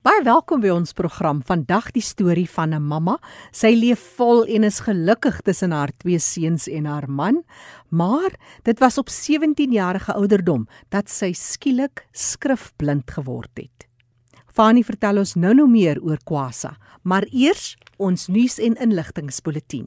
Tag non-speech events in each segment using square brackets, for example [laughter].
Baie welkom by ons program. Vandag die storie van 'n mamma. Sy leef vol en is gelukkig tussen haar twee seuns en haar man, maar dit was op 17 jarige ouderdom dat sy skielik skrifblind geword het. Fani vertel ons nou-nou meer oor Kwasa, maar eers ons nuus en inligtingspulsatie.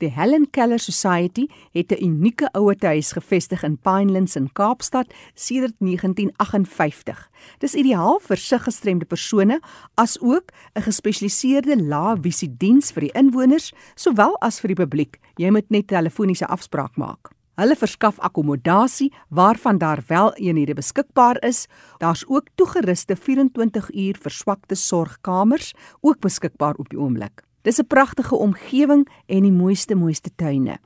Die Helen Keller Society het 'n unieke ouerhuis gevestig in Pinelands in Kaapstad sedert 1958. Dis ideaal vir siggestremde persone as ook 'n gespesialiseerde lae-visie diens vir die inwoners sowel as vir die publiek. Jy moet net telefoniese afspraak maak. Hulle verskaf akkommodasie waarvan daar wel eenhede beskikbaar is. Daar's ook toegeruste 24 uur verswakte sorgkamers ook beskikbaar op die oomblik. Dis 'n pragtige omgewing en die mooiste mooiste tuine.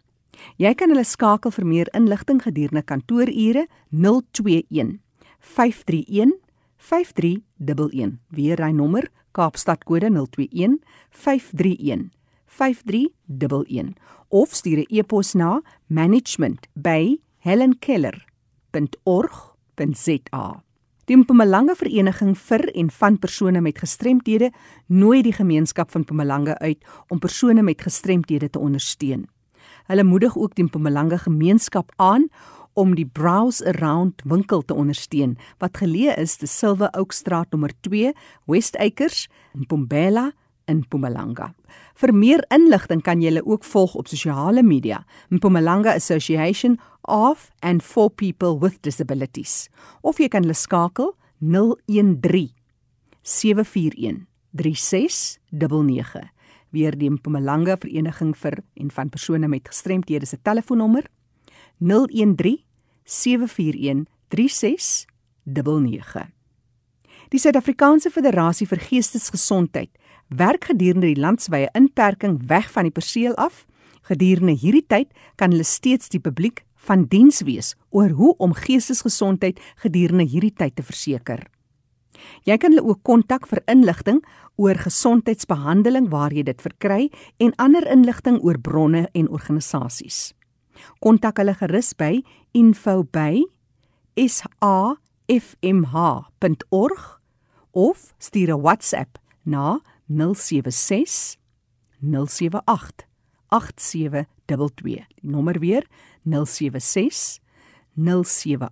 Jy kan hulle skakel vir meer inligting gedurende kantoorure 021 531 5311. Weer hy nommer Kaapstad kode 021 531 5311 of stuur 'n e-pos na management@helenkeller.org.za. Die Mpumalanga Vereniging vir en van persone met gestremthede nooi die gemeenskap van Mpumalanga uit om persone met gestremthede te ondersteun. Hulle moedig ook die Mpumalanga gemeenskap aan om die Browse Around winkel te ondersteun wat geleë is te Silver Oak Straat nommer 2, West Acres in Mpumalanga. Vir meer inligting kan jy hulle ook volg op sosiale media. Mpumalanga Association of and for people with disabilities of jy kan hulle skakel 013 741 3699 weer die Mpumalanga vereniging vir en van persone met gestremthede se telefoonnommer 013 741 3699 Die Suid-Afrikaanse Federasie vir Geestesgesondheid werk gedurende die landwyse inperking weg van die perseel af. Gedurende hierdie tyd kan hulle steeds die publiek van diens wees oor hoe om geestesgesondheid gedurende hierdie tyd te verseker. Jy kan hulle ook kontak vir inligting oor gesondheidsbehandeling waar jy dit verkry en ander inligting oor bronne en organisasies. Kontak hulle gerus by info@safmh.org of stuur 'n WhatsApp na 076 078 8722. Die nommer weer 076 078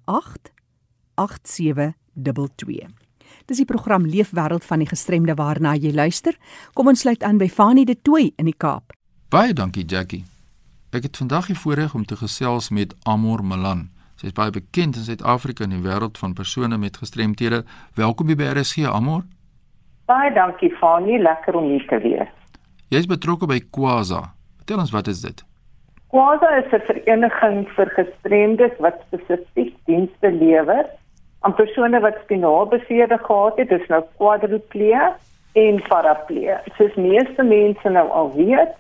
8722. Dis die program Leefwêreld van die gestremde waarna jy luister. Kom ons sluit aan by Fanie de Tooi in die Kaap. Baie dankie Jackie. Ek het vandag die voorreg om te gesels met Amor Malan. Sy is baie bekend in Suid-Afrika in die wêreld van persone met gestremthede. Welkom by RSG Amor. Baie dankie Fanie, lekker om hier te wees. Jy is betrokke by Kwaza. Vertel ons wat is dit? Kwaza is 'n vereniging vir gestremdes wat spesifiek dienste lewer aan persone wat spinalbeserings gehad het, dis nou quadriplegia en paraplegia. Soos meeste mense nou al weet,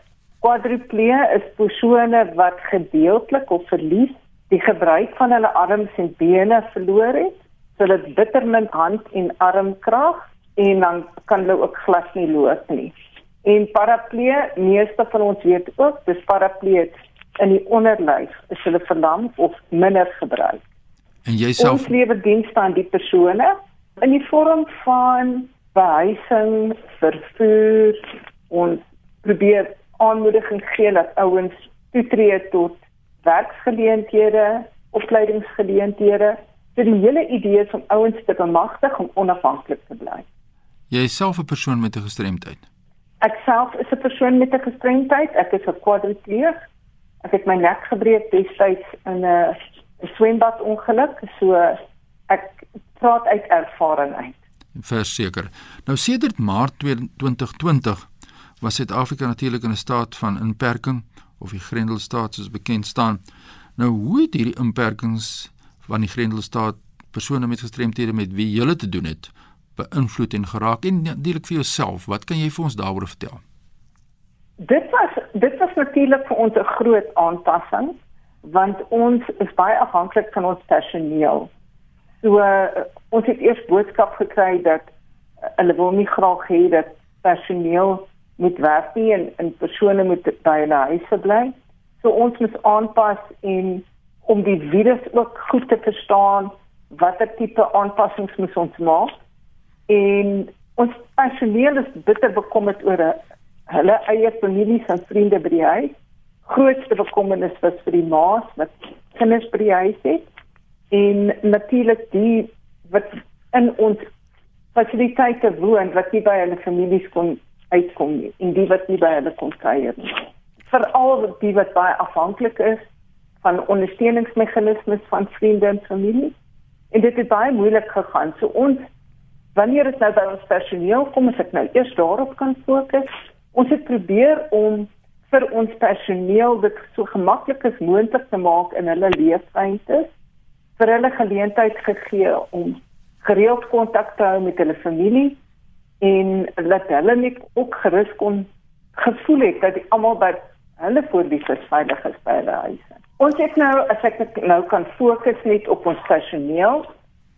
quadriplegia is persone wat gedeeltelik of verlies die gebruik van hulle arms en bene verloor het, so dit bittermin hand en armkrag en dan kan hulle ook glad nie loop nie. En paraplegia, meeste van ons weet ook, dis paraplegia in die onderlyf is hulle verlam of minder gebruik. En jy self ons lewer dienste aan die persone in die vorm van behuising, vervoer en probeer aanmoediging gee dat ouens toetree tot werksgeleenthede, opleidingsgeleenthede. So die hele idee is om ouens te bemagtig om onafhanklik te bly. Jy is self 'n persoon met 'n gestremdheid. Ek self is 'n persoon met 'n gestremdheid. Ek is 'n kwadripleeg. Ek het my nek gebreek destyds in 'n swembad ongeluk, so ek praat uit ervaring uit. Verseker. Nou sedert Maart 2020 was Suid-Afrika natuurlik in 'n staat van inperking of die Grendelstaat soos bekend staan. Nou hoe het hierdie inperkings van die Grendelstaat persone met gestremthede met wie jy te doen het beïnvloed en geraak en natuurlik vir jouself, wat kan jy vir ons daaroor vertel? Dit was dit was natuurlik vir ons 'n groot aanpassing want ons is baie afhanklik van ons personeel. So uh, ons het eers boodskap gekry dat uh, hulle wil nie graag hê dat personeel moet werk nie en en persone moet by hulle huise bly. So ons moet aanpas en om die virus ook goed te verstaan watter tipe aanpassings moet ons maak en Ons personeel is bitter bekommerd oor hulle eie families en vriende by die huis. Grootste bekommernis was vir die ma's wat kinders by die huis het en natuurlik die wat in ons fasiliteite woon wat nie by hulle families kon uitkom nie en die wat nie by hulle kon kuier nie. Veral die wat baie afhanklik is van ondersteuningsmeganismes van vriende en familie. En dit het baie moeilik gegaan. So ons wanneer dit nou by ons personeel kom, as ek nou eers daarop kan fokus, ons het probeer om vir ons personeel dit so maklik as moontlik te maak in hulle leefruimtes vir hulle geleentheid gegee om gereeld kontak te hou met hulle familie en laat hulle net ook gerus kon gevoel het dat almal by hulle voorlief is veilig is by hulle huise. Ons het nou as ek nou kan fokus net op ons personeel.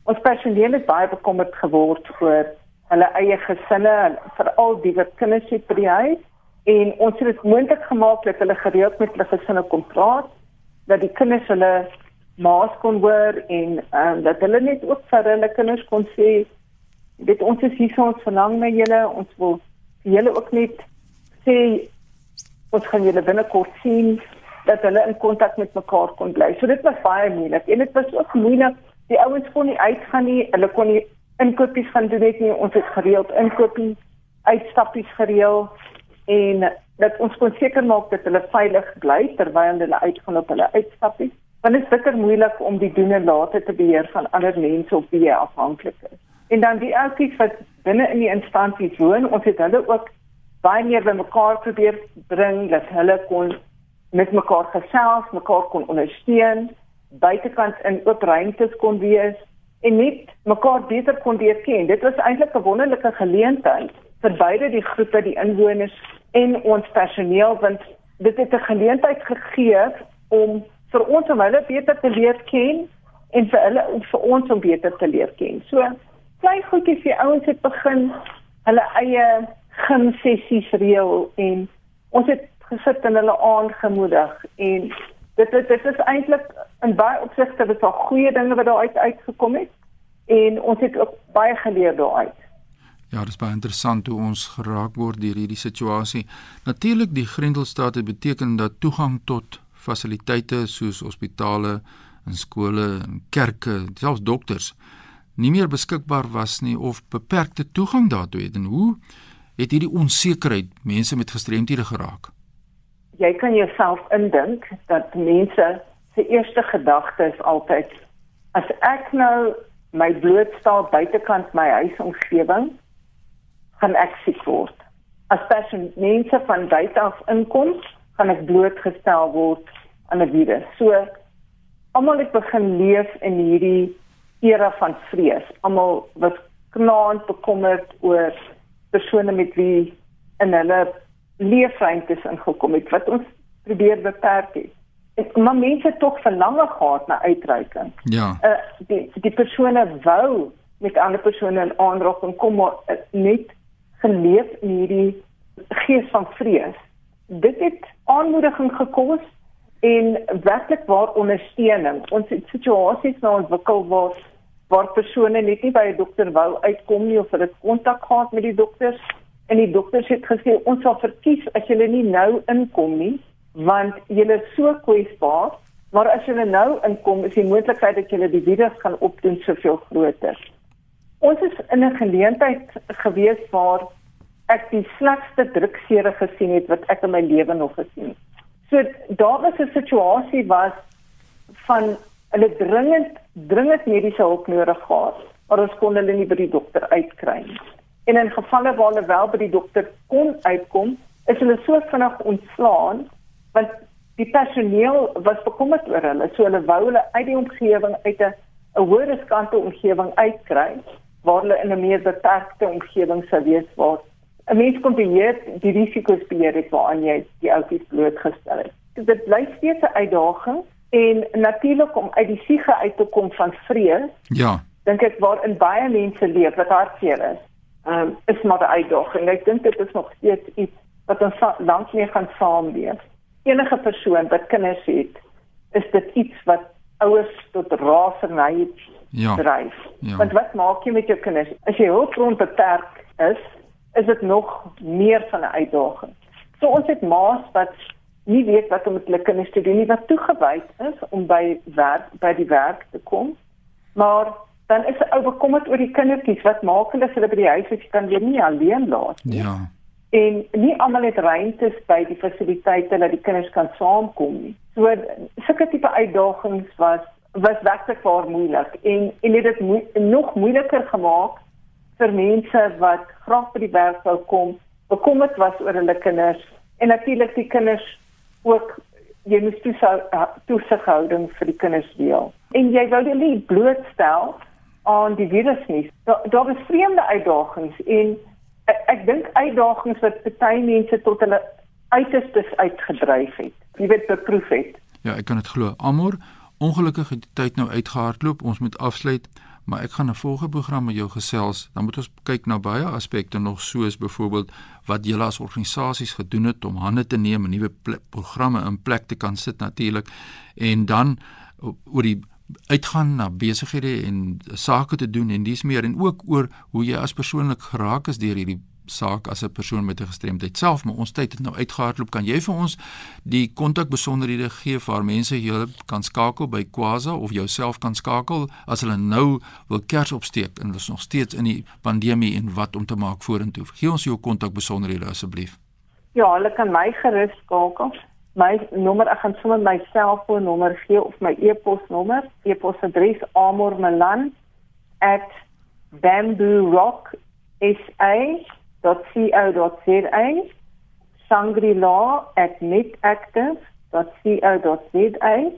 Ons personeel het baie bekommerd geword oor hulle eie gesinne, veral die wat kinders het by die huis en ons het dit moontlik gemaak dat hulle gereeld met hulle gesinne kon praat, dat die kinders hulle maas kon hoor en um, dat hulle net ook vir hulle kinders kon sê dit ons is hier ons verlang na julle ons wil julle ook net sê ons gaan julle binnekort sien dat hulle in kontak met mekaar kon bly. So dit was baie moeilik en dit was ook moeilik. Die ouens kon nie uitgaan nie. Hulle kon nie inkopies gaan doen nie. Ons het gereeld inkopies, uitstappies gereël en dat ons kon seker maak dat hulle veilig bly terwyl hulle uitgaan op hulle uitstappies want dit is bitter moeilik om die doen en late te beheer van ander mense op wie jy afhanklik is. En dan die ouetjies wat binne in die instansies woon, ons het hulle ook baie meer bymekaar probeer bring dat hulle kon met mekaar gesels, mekaar kon ondersteun, buitekant in oop ruimtes kon wees en net mekaar beter kon leer ken. Dit was eintlik 'n wonderlike geleentheid vir beide die groepe, die inwoners en ons personeel want dit het 'n geleentheid gegee om vir ons om hulle beter te leer ken en vir hulle om vir ons om beter te leer ken. So klein goedjies vir ouens het begin hulle eie gym sessies reël en ons het gesit en hulle aangemoedig en dit dit, dit is eintlik in baie opsigte dit al goeie dinge wat daar uit uitgekom het en ons het ook baie geleer daaruit. Ja, dit is baie interessant hoe ons geraak word deur hierdie situasie. Natuurlik die Grendelstaat het beteken dat toegang tot fasiliteite soos hospitale en skole en kerke, selfs dokters nie meer beskikbaar was nie of beperkte toegang daartoe het en hoe het hierdie onsekerheid mense met gestremthede geraak? Jy kan jouself indink dat mense se eerste gedagte is altyd as ek nou my blootstel buitekant my huisomgewing gaan ek siek word. As mense van buite af inkom, gaan ek blootgestel word aan 'n virus. So almal het begin leef in hierdie era van vrees. Almal was knaand bekommerd oor persone met wie in hulle leefruimtes ingekom het wat ons probeer beperk het. En maar mense het tog verlange gehad na uitreiking. Ja. Uh, die die persone wou met ander persone in aanraking kom maar uh, net geleef in hierdie gees van vrees dit het aanmoediging gekos en werklik waar ondersteuning. Ons het situasies nou ontwikkel waar waar persone net nie by 'n dokter wou uitkom nie of hulle kontak gehad met die dokters en die dokters het gesê ons sal verkies as jy nie nou inkom nie want jy is so kwesbaar maar as jy nou inkom is die moontlikheid dat jy die virus gaan opdoen soveel groter. Ons is in 'n geleentheid gewees waar ek die slegste druksere gesien het wat ek in my lewe nog gesien het. So daar was 'n situasie was van hulle dringend dringend mediese hulp nodig gehad, maar ons kon hulle nie by die dokter uitkry nie. En in gevalle waar hulle wel by die dokter kon uitkom, is hulle so vinnig ontslaan want die personeel was bekommerd oor hulle, so hulle wou hulle uit die omgewing uit 'n 'n hoër riskante omgewing uitkry waar hulle in 'n meer beperkte omgewing sou wees waar 'n mens kon beheer die risiko's beheer het waaraan jy die ouppies blootgestel het. Dit bly steeds 'n uitdaging en natuurlik om uit die siege uit te kom van vrees. Ja. Dink ek waarin baie mense leef wat hartseer is. Ehm um, is maar 'n uitdaging. Ek dink dit is nog steeds iets wat ons lank mee gaan saamleef. Enige persoon wat kinders het, is dit iets wat ouers tot raserny ja. dryf. Ja. Want wat maak jy met jou kinders? As jy hulpbron beperk is, is dit nog meer van 'n uitdaging. So ons het ma's wat nie weet wat om met hulle kinders te doen nie, wat toegewyd is om by werk by die werk te kom. Maar dan is 'n ou bekommerd oor die kindertjies. Wat maak hulle as hulle by die huis is? Jy kan hulle nie alleen laat nie. Ja. En nie almal het ruimtes by die fasiliteite dat die kinders kan saamkom nie. So sulke tipe uitdagings was was regtig baie moeilik en en dit het moe, nog moeiliker gemaak vir mense wat graag by die werk wou kom, bekommerd was oor hulle kinders en natuurlik die kinders ook jy moet toesighouding vir die kinders deel. En jy wou hulle nie blootstel aan die virus nie. Daar daar was vreemde uitdagings en ek, ek dink uitdagings wat baie mense tot hulle uiterstes uitgedryf het. Jy weet beproef het. Ja, ek kan dit glo. Amor, ongelukkig het die tyd nou uitgehardloop. Ons moet afsluit maar ek gaan 'n volgende program met jou gesels. Dan moet ons kyk na baie aspekte nog soos byvoorbeeld wat julle as organisasies gedoen het om hande te neem en nuwe programme in plek te kan sit natuurlik en dan oor die uitgaan na besighede en sake te doen en dis meer en ook oor hoe jy as persoonlik geraak is deur hierdie saak as 'n persoon met 'n gestremdheid self, maar ons tyd het nou uitgehardloop. Kan jy vir ons die kontakbesonderhede gee waar mense jou kan skakel by Kwaza of jouself kan skakel as hulle nou wil kers opsteek en ons nog steeds in die pandemie en wat om te maak vorentoe? Gee ons jou kontakbesonderhede asseblief. Ja, hulle kan my gerus skakel. My nommer, ek gaan sommer my selfoonnommer gee of my e-posnommer. E-posadres amormelan@bamboo.rock.sa www.co.za shangri-la@netactive.co.za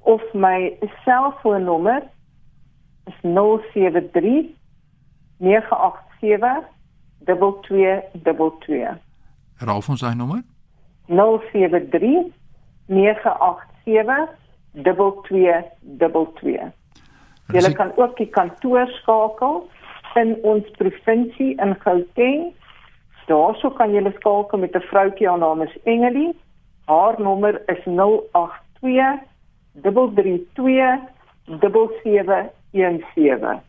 of my selfoonnommer is 073 987 2222. Raaf ons daai nommer? 073 987 2222. Jy kan ook die kantoor skakel in ons provinsie in Gauteng. Daarso kan jy skakel met 'n vroutjie haar naam is Engelie. Haar nommer is 082 332 7717.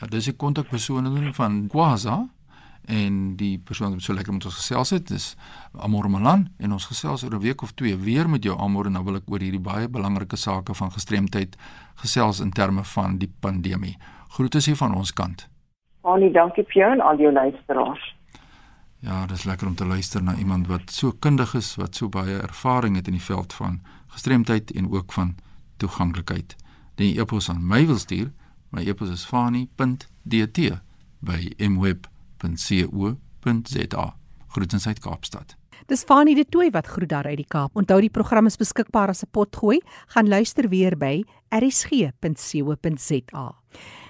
Ja, dis die kontakpersoon van Kwaza en die persoon wat so lekker met ons gesels het is Amor Malan en ons gesels oor 'n week of twee weer met jou Amor en nou wil ek oor hierdie baie belangrike sake van gestremdheid gesels in terme van die pandemie. Groete hier van ons kant. Annie, dankie vir jou en al jou luisteraars. Ja, dit is lekker om te luister na iemand wat so kundig is, wat so baie ervaring het in die veld van gestremdheid en ook van toeganklikheid. Die e-pos aan my wil stuur, my e-pos is fani.dt by mweb.co.za. Groetens uit Kaapstad. Dis Fani de Tooi wat groet daar uit die Kaap. Onthou die program is beskikbaar as 'n potgooi. Gaan luister weer by rsg.co.za.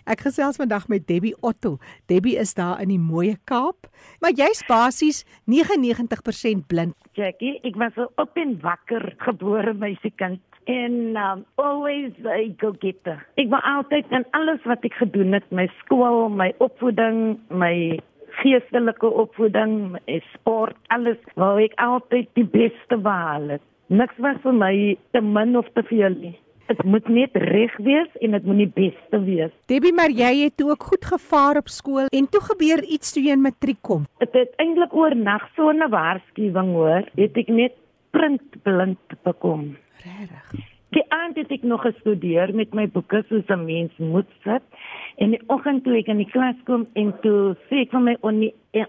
Ek gesels vandag met Debbie Otto. Debbie is daar in die mooi Kaap, maar jy's basies 99% blind. Jackie, ek was op en wakker gebore meisiekind en um, always a go getter. Ek was altyd in alles wat ek gedoen het, my skool, my opvoeding, my geestelike opvoeding, my sport, alles, wou ek altyd die beste behaal. Niks was vir my te min of te veel nie. Dit moet net reg wees en dit moet die beste wees. Debbie, maar jy het toe ook goed gevaar op skool en toe gebeur iets toe jy in matriek kom. Dit het eintlik oor nag so 'n waarskuwing hoor. Het ek net printblind bekom. Regtig. Die aand het ek nog gestudeer met my boeke soos 'n mens moet sit en die oggend toe ek in die klas kom en toe sê ek vir my onnie, ja,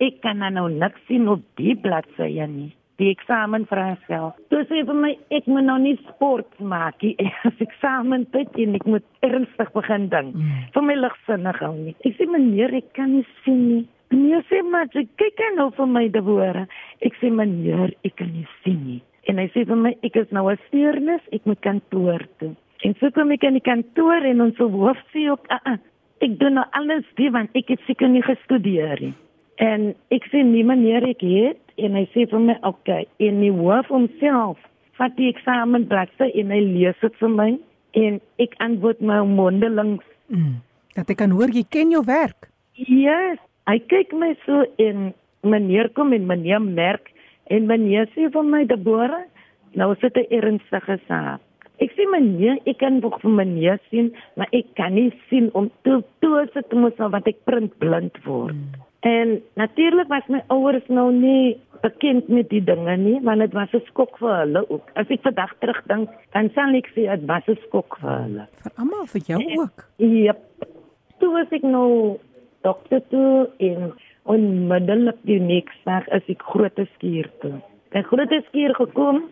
ek kan nou niks sien op die bladsye nie die eksamen vraestel. Toe sê vir my ek moet nou nie sport maak nie. [laughs] Ek eksamen tyd en ek moet ernstig begin dink. Mm. Vir my ligsinnig hou nie. Ek sê meneer, ek kan nie sien nie. Meneer sê maar kyk nou vir my woorde. Ek sê meneer, ek kan nie sien nie. En hy sê vir my ek is nou 'n steurnis, ek moet kantoor toe. En so kom ek in die kantoor en ons hoof sê ook, uh -uh, ek doen nou alles die want ek het seker nie gestudeer nie. En ek sê nie meneer, ek het en hy sê vir my, "Oké, okay, en die hoof homself vat die eksamenbladsy en hy lees dit vir my en ek antwoord my mondelings." Mm. Dat ek kan hoor jy ken jou werk. Ja, yes, hy kyk my so en meneer kom en meneer merk en meneer sê vir my, "Debora, nou sit 'n ernstige saak." Ek sê meneer, ek kan nog vir meneer sien, maar ek kan nie sien om toe toe sit moet nou wat ek print blind word. Mm. En natuurlik was my ouers nou nie bekend met die dinge nie, want dit was 'n skok vir hulle ook. As ek vandag terugdink, dan sal ek sê dit was 'n skok vir hulle. Vir almal, vir jou ook. Yep. Toe was ek nou dokter toe en onmiddellik die nächste dag is ek groot skuur toe. Ek groot skuur gekom.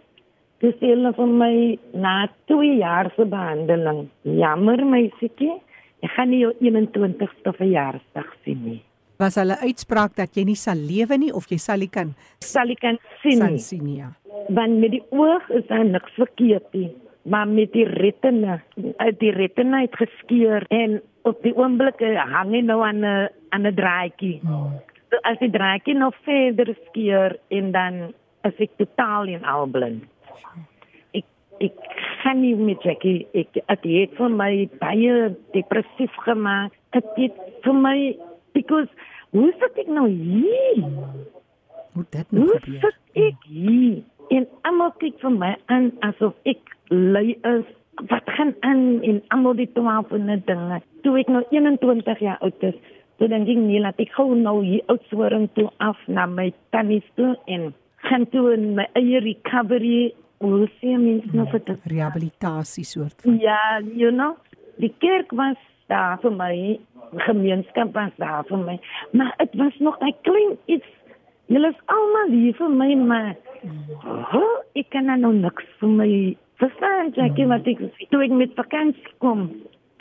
Dis hulle van my na 2 jaar se behandeling. Jammer meisietjie, ek gaan nie jou 21ste verjaarsdag sien nie. Was hulle uitspraak dat jy nie sal lewe nie of jy sal nie kan Sal ek kan sien nie. sien nie, ja. Want met die oog is daar niks verkeerd nie. Maar met die retina, die retina het geskeur en op die oomblik eh, hang hy nou aan 'n aan 'n draadjie. So as die draadjie nog verder skeur en dan is ek totaal en al blind. Ek ek gaan nie met Jackie ek dit het vir my baie depressief gemaak. Dit het vir my because hoe sit ek nou hier? Hoe dit nou Hoe gebeur? sit ek hier? En almal kyk vir my aan asof ek lui is. Wat gaan aan in almal die twaalfde dinge? Toe ek nou 21 jaar oud is, toe dink ek nie laat ek gou nou hier oudtshoring toe af na my tannies toe en gaan toe in my eie recovery. Hoe sê mens nou vir dit? Rehabilitasie soort van. Ja, you know, die kerk was daar vir my, gemeenskap was daar vir my, maar dit was nog 'n klein iets. Julle is almal hier vir my, maar oh, ek kan nou niks vir my verstaan, Jackie, wat ek sê. Toe ek met vakansie kom,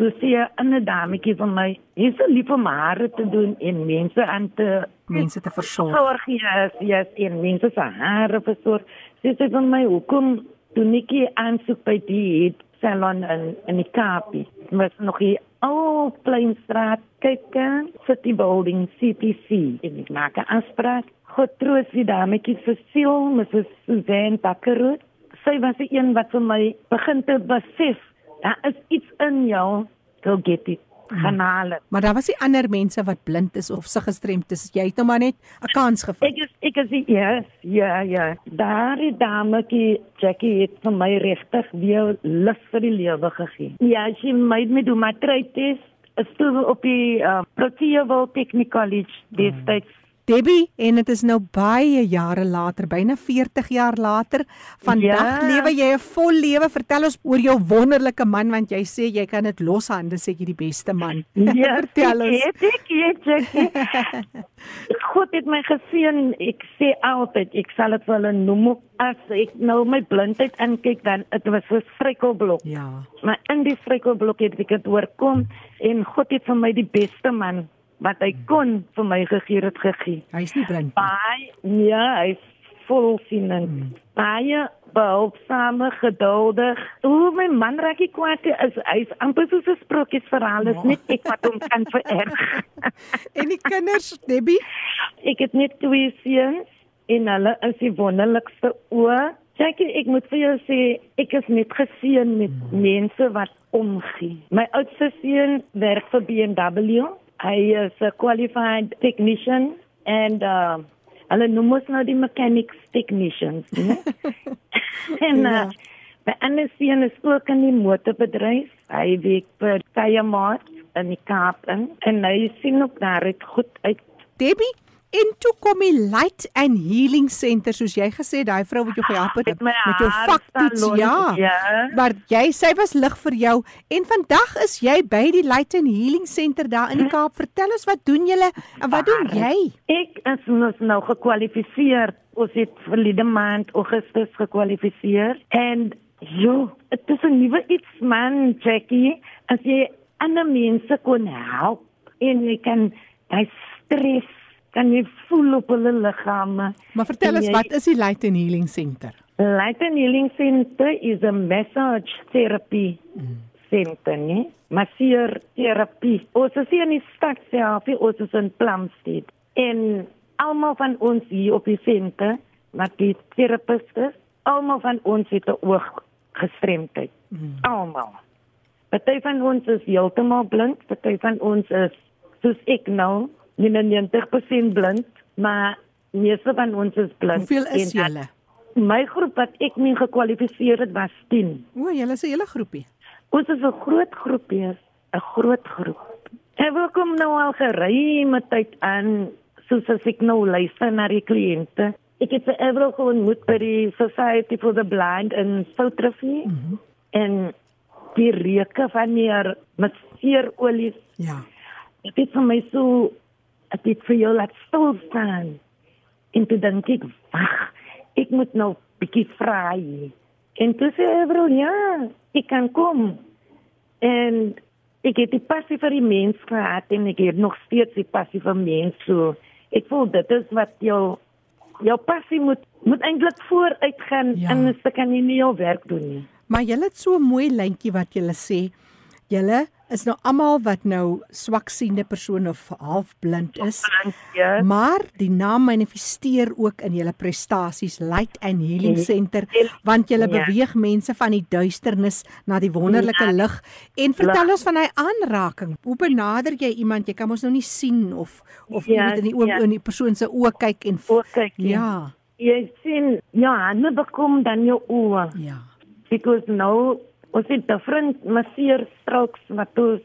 toe sê 'n ander dametjie van my, "Jy so lief om hare te doen en mense aan te Mense te versorg. Sorg yes, yes, en mense se hare versorg. Sy sê van my, hoekom doen ek nie aansoek by die het salon in in die Kaapie? Was nog hier ou Kleinstraat, kyk City Building CPC. En ek maak 'n afspraak. God troos die dametjie vir siel, Mrs. Suzanne Bakkerud. Sy was die een wat vir my begin te besef, daar is iets in jou. Go get it. Haal dit. Maar daar was nie ander mense wat blind is of se gestremd is. Jy het nou maar net 'n kans gevind. Ek is ek is die- yes, ja ja. Daardie dametjie Jackie het vir my regtig weer lus vir die lewe gegee. Ja, sy made me do my test. Is toe op die uh, Proteoval Technical College destyds. Debbie, en dit is nou baie jare later, byna 40 jaar later. Vandag Ja. lewe jy 'n vol lewe. Vertel ons oor jou wonderlike man want jy sê jy kan dit loshande sê jy die beste man. Ja, [laughs] Vertel ons. Ek ek ek Jackie. God het my geseën. Ek sê altyd, ek sal dit hulle noem as ek nou my blindheid inkyk dan dit was 'n struikelblok. Ja. Maar in die struikelblok het ek dit oorkom en God het vir my die beste man wat hy kon vir my gegee het gegee. Hy's nie blind nie. Baie ja, hy's volsienend. Hmm. Baie behulpsame, geduldig. Hoe my man raak nie kwaad is hy's amper soos 'n sprokiesverhaal, is net ek wat hom kan vererg. [laughs] En die kinders, Debbie? ek het net twee seuns en hulle is die wonderlikste oë. Jackie, ek moet vir jou sê, ek is net geseën met mense wat omgee. My oudste seun werk vir BMW. Hy is 'n qualified technician and uh hulle noem ons nou die mechanics technicians, né? [laughs] en uh, my ander seun is ook in die motorbedryf. Hy werk vir Kayamaat in die Kaap in en hy sien ook daar goed uit Debbie, en toe kom die Light and Healing Center soos jy gesê daai vrou wat jou gehelp het Met my met jou vaktoets, ja. ja. Maar jy sy was lig vir jou en vandag is jy by die Light and Healing Center daar in die Kaap. Vertel ons wat doen julle en wat doen jy? Ek is mos nou gekwalifiseer. Ons het verlede maand Augustus gekwalifiseer en jo, dit is 'n nuwe iets man, Jackie. As jy ander mense kon help en jy kan hy stres kan jy voel op hulle liggame. Maar vertel ons jy- wat is die Light and Healing Center? Light and Healing Center is a massage therapy center, nee? Masseer terapie. Ons is hier in die stad self, ons is in Plumstead. En almal van ons hier op die center, wat die terapiste is, almal van ons het 'n ooggestremdheid. Mm. Almal. Party van ons is heeltemal blind, party van ons is soos ek nou, 99% blind, maar meeste van ons is blind. Hoeveel is julle? My groep wat ek mee gekwalifiseer het was 10. O, julle is 'n hele groepie. Ons is 'n groot groepie, 'n groot groep. En we kom nou al geruime tyd aan soos as ek nou luister na die kliënte. Ek het vir Evro ontmoet by die Society for the Blind in Soutrivier. Mm -hmm. En die reuke van hier met seerolie. Ja. Dit het vir my so ek het vir jou laat stil staan. En toe dink ek, wag, ek moet nou bietjie vra hier. En toe sê Evro, ja, ek kan kom. En ek het die passie vir die mens gehad en ek het nog steeds die passie vir mens so. Ek voel dit is wat jou jou passie moet moet eintlik vooruit gaan Ja. en jy kan nie meer jou werk doen nie. Maar julle het so 'n mooi lyntjie wat julle sê. Julle is nou almal wat nou swaksiende persone of halfblind is. Ja. Maar die naam manifesteer ook in julle prestasies Light and Healing. Center want julle Ja. beweeg mense van die duisternis na die wonderlike Ja. lig. En vertel Lig. ons van hy aanraking. Hoe benader jy iemand? Jy kan mos nou nie sien of of jy Ja, moet in die oë ja. in die persoon se oë kyk en Oë kyk, ja. Ja, Jy sien, ja, hande bekom dan jou oë. ja. Because nou ons het different masseer strokes wat ons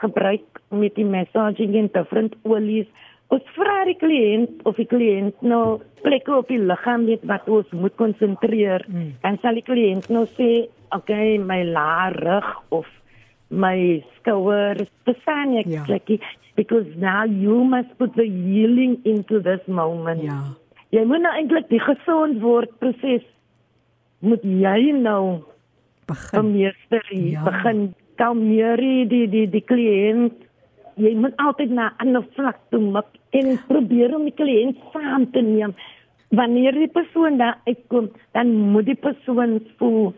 gebruik met die massaging en different olies. Ons vra die kliënt of die kliënt nou plekke op die liggaam het wat ons moet konsentreer. Mm. Dan sal die kliënt nou sê, "Okay, my laar rug of my skouers, verstaan jy Ja. plekkie? Because now you must put the healing into this moment." Ja. Jy moet nou eintlik die gesond word proses moet jy nou Begin. bemeester Ja. ja. begin kalmeer die die die, die kliënt jy moet altyd na 'n ander vlak toe mik en probeer om die kliënt saam te neem wanneer die persoon daar uitkom dan moet die persoon voel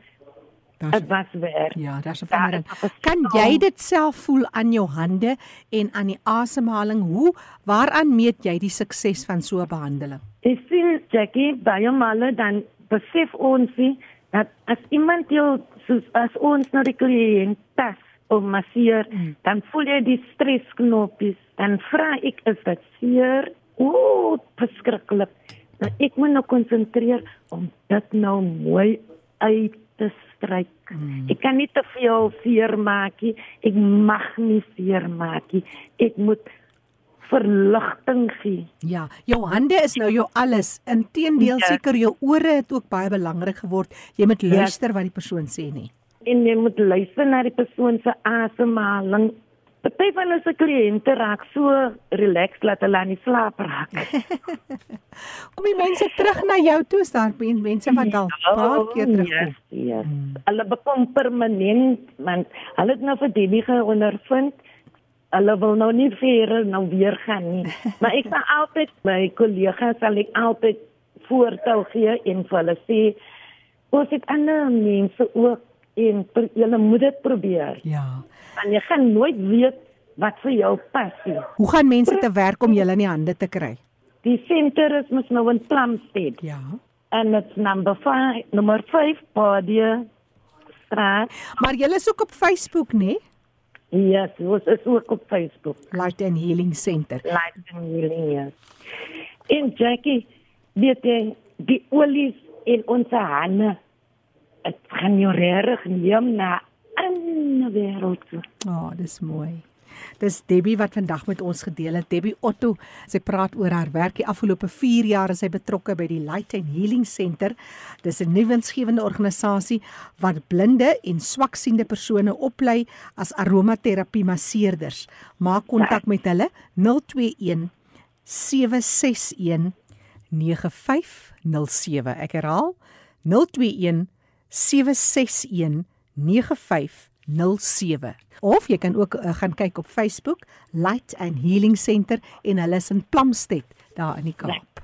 dit was werk Ja, daar's 'n verandering. Kan jy dit self voel aan jou hande en aan die asemhaling? Hoe waaraan meet jy die sukses van so 'n behandeling? Ek sien Jackie baie male dan besef ons nie dat as iemand jou soos as ons na die kliënt tas of masseer, mm. dan voel jy die stressknoppies. Dan vra ek is dit seer? Ooh, verskriklik. Nou ek moet nou konsentreer om dit nou mooi uit te stryk. Mm. Ek kan nie te veel seer maak nie. Ek mag nie seer maak nie. Ek moet verligting gee. Ja, jou hande is nou jou alles. Inteendeel Ja. seker jou ore het ook baie belangrik geword. Jy moet Ja. luister wat die persoon sê nie. en jy moet luister na die persoon se asemhaling. Party van ons kliënte raak so relaxed dat hulle aan die slaap raak. [laughs] Kom die mense terug na jou toe, is daar men- mense wat al paar keer terugkom. Yes, yes. Hulle bekom permanent want hulle het nou vir Debbie ondervind. Hulle wil nou nie weer nou weer gaan nie. [laughs] Maar ek sal altyd my kollegas sal ek altyd voortou gee en vir hulle sê ons het ander mense ook en julle moet dit probeer. Ja. Want jy gaan nooit weet wat vir jou pas nie. Hoe gaan mense te werk om julle in die hande te kry? Die senter is mos nou in Plumstead. Ja. En dit's number 5, nommer 5, Padia straat. Maar julle is ook op Facebook, né? Yes, ons is ook op Facebook. Light and Healing Center. Life and healing, yes. En Jackie, weet jy, die olies in ons hande, het gaan jou regtig neem na 'n ander wêreld toe. Ja, oh, dis mooi. Dis Debbie wat vandag met ons gedeel het. Debbie Otto, sy praat oor haar werk die afgelope 4 jaar is sy betrokke by die Light and Healing Center. Dis 'n nuwensgewende organisasie wat blinde en swaksiende persone oplei as aromaterapie masseerders. Maak kontak met hulle 021 761 9507. Ek herhaal 021 761 9507. Of jy kan ook uh, gaan kyk op Facebook Light and Healing Center en hulle is in Plumstead daar in die Kaap.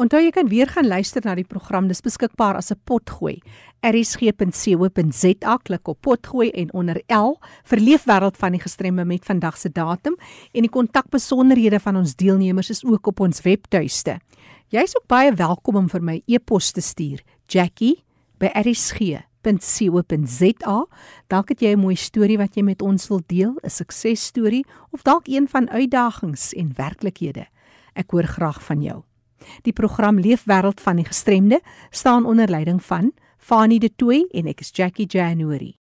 Onthou jy kan weer gaan luister na die program. Dis beskikbaar as 'n potgooi. rsg.co.za klik op potgooi en onder L vir leefwêreld van die gestremde met vandag se datum en die kontakbesonderhede van ons deelnemers is ook op ons webtuiste. Jy's ook baie welkom om vir my e-pos te stuur. Jackie by rsg.co.za. Dalk het jy 'n mooi storie wat jy met ons wil deel, 'n suksesstorie of dalk een van uitdagings en werklikhede. Ek hoor graag van jou. Die program Leefwêreld van die Gestremde staan onder leiding van Fanie De Tooy en ek is Jackie January.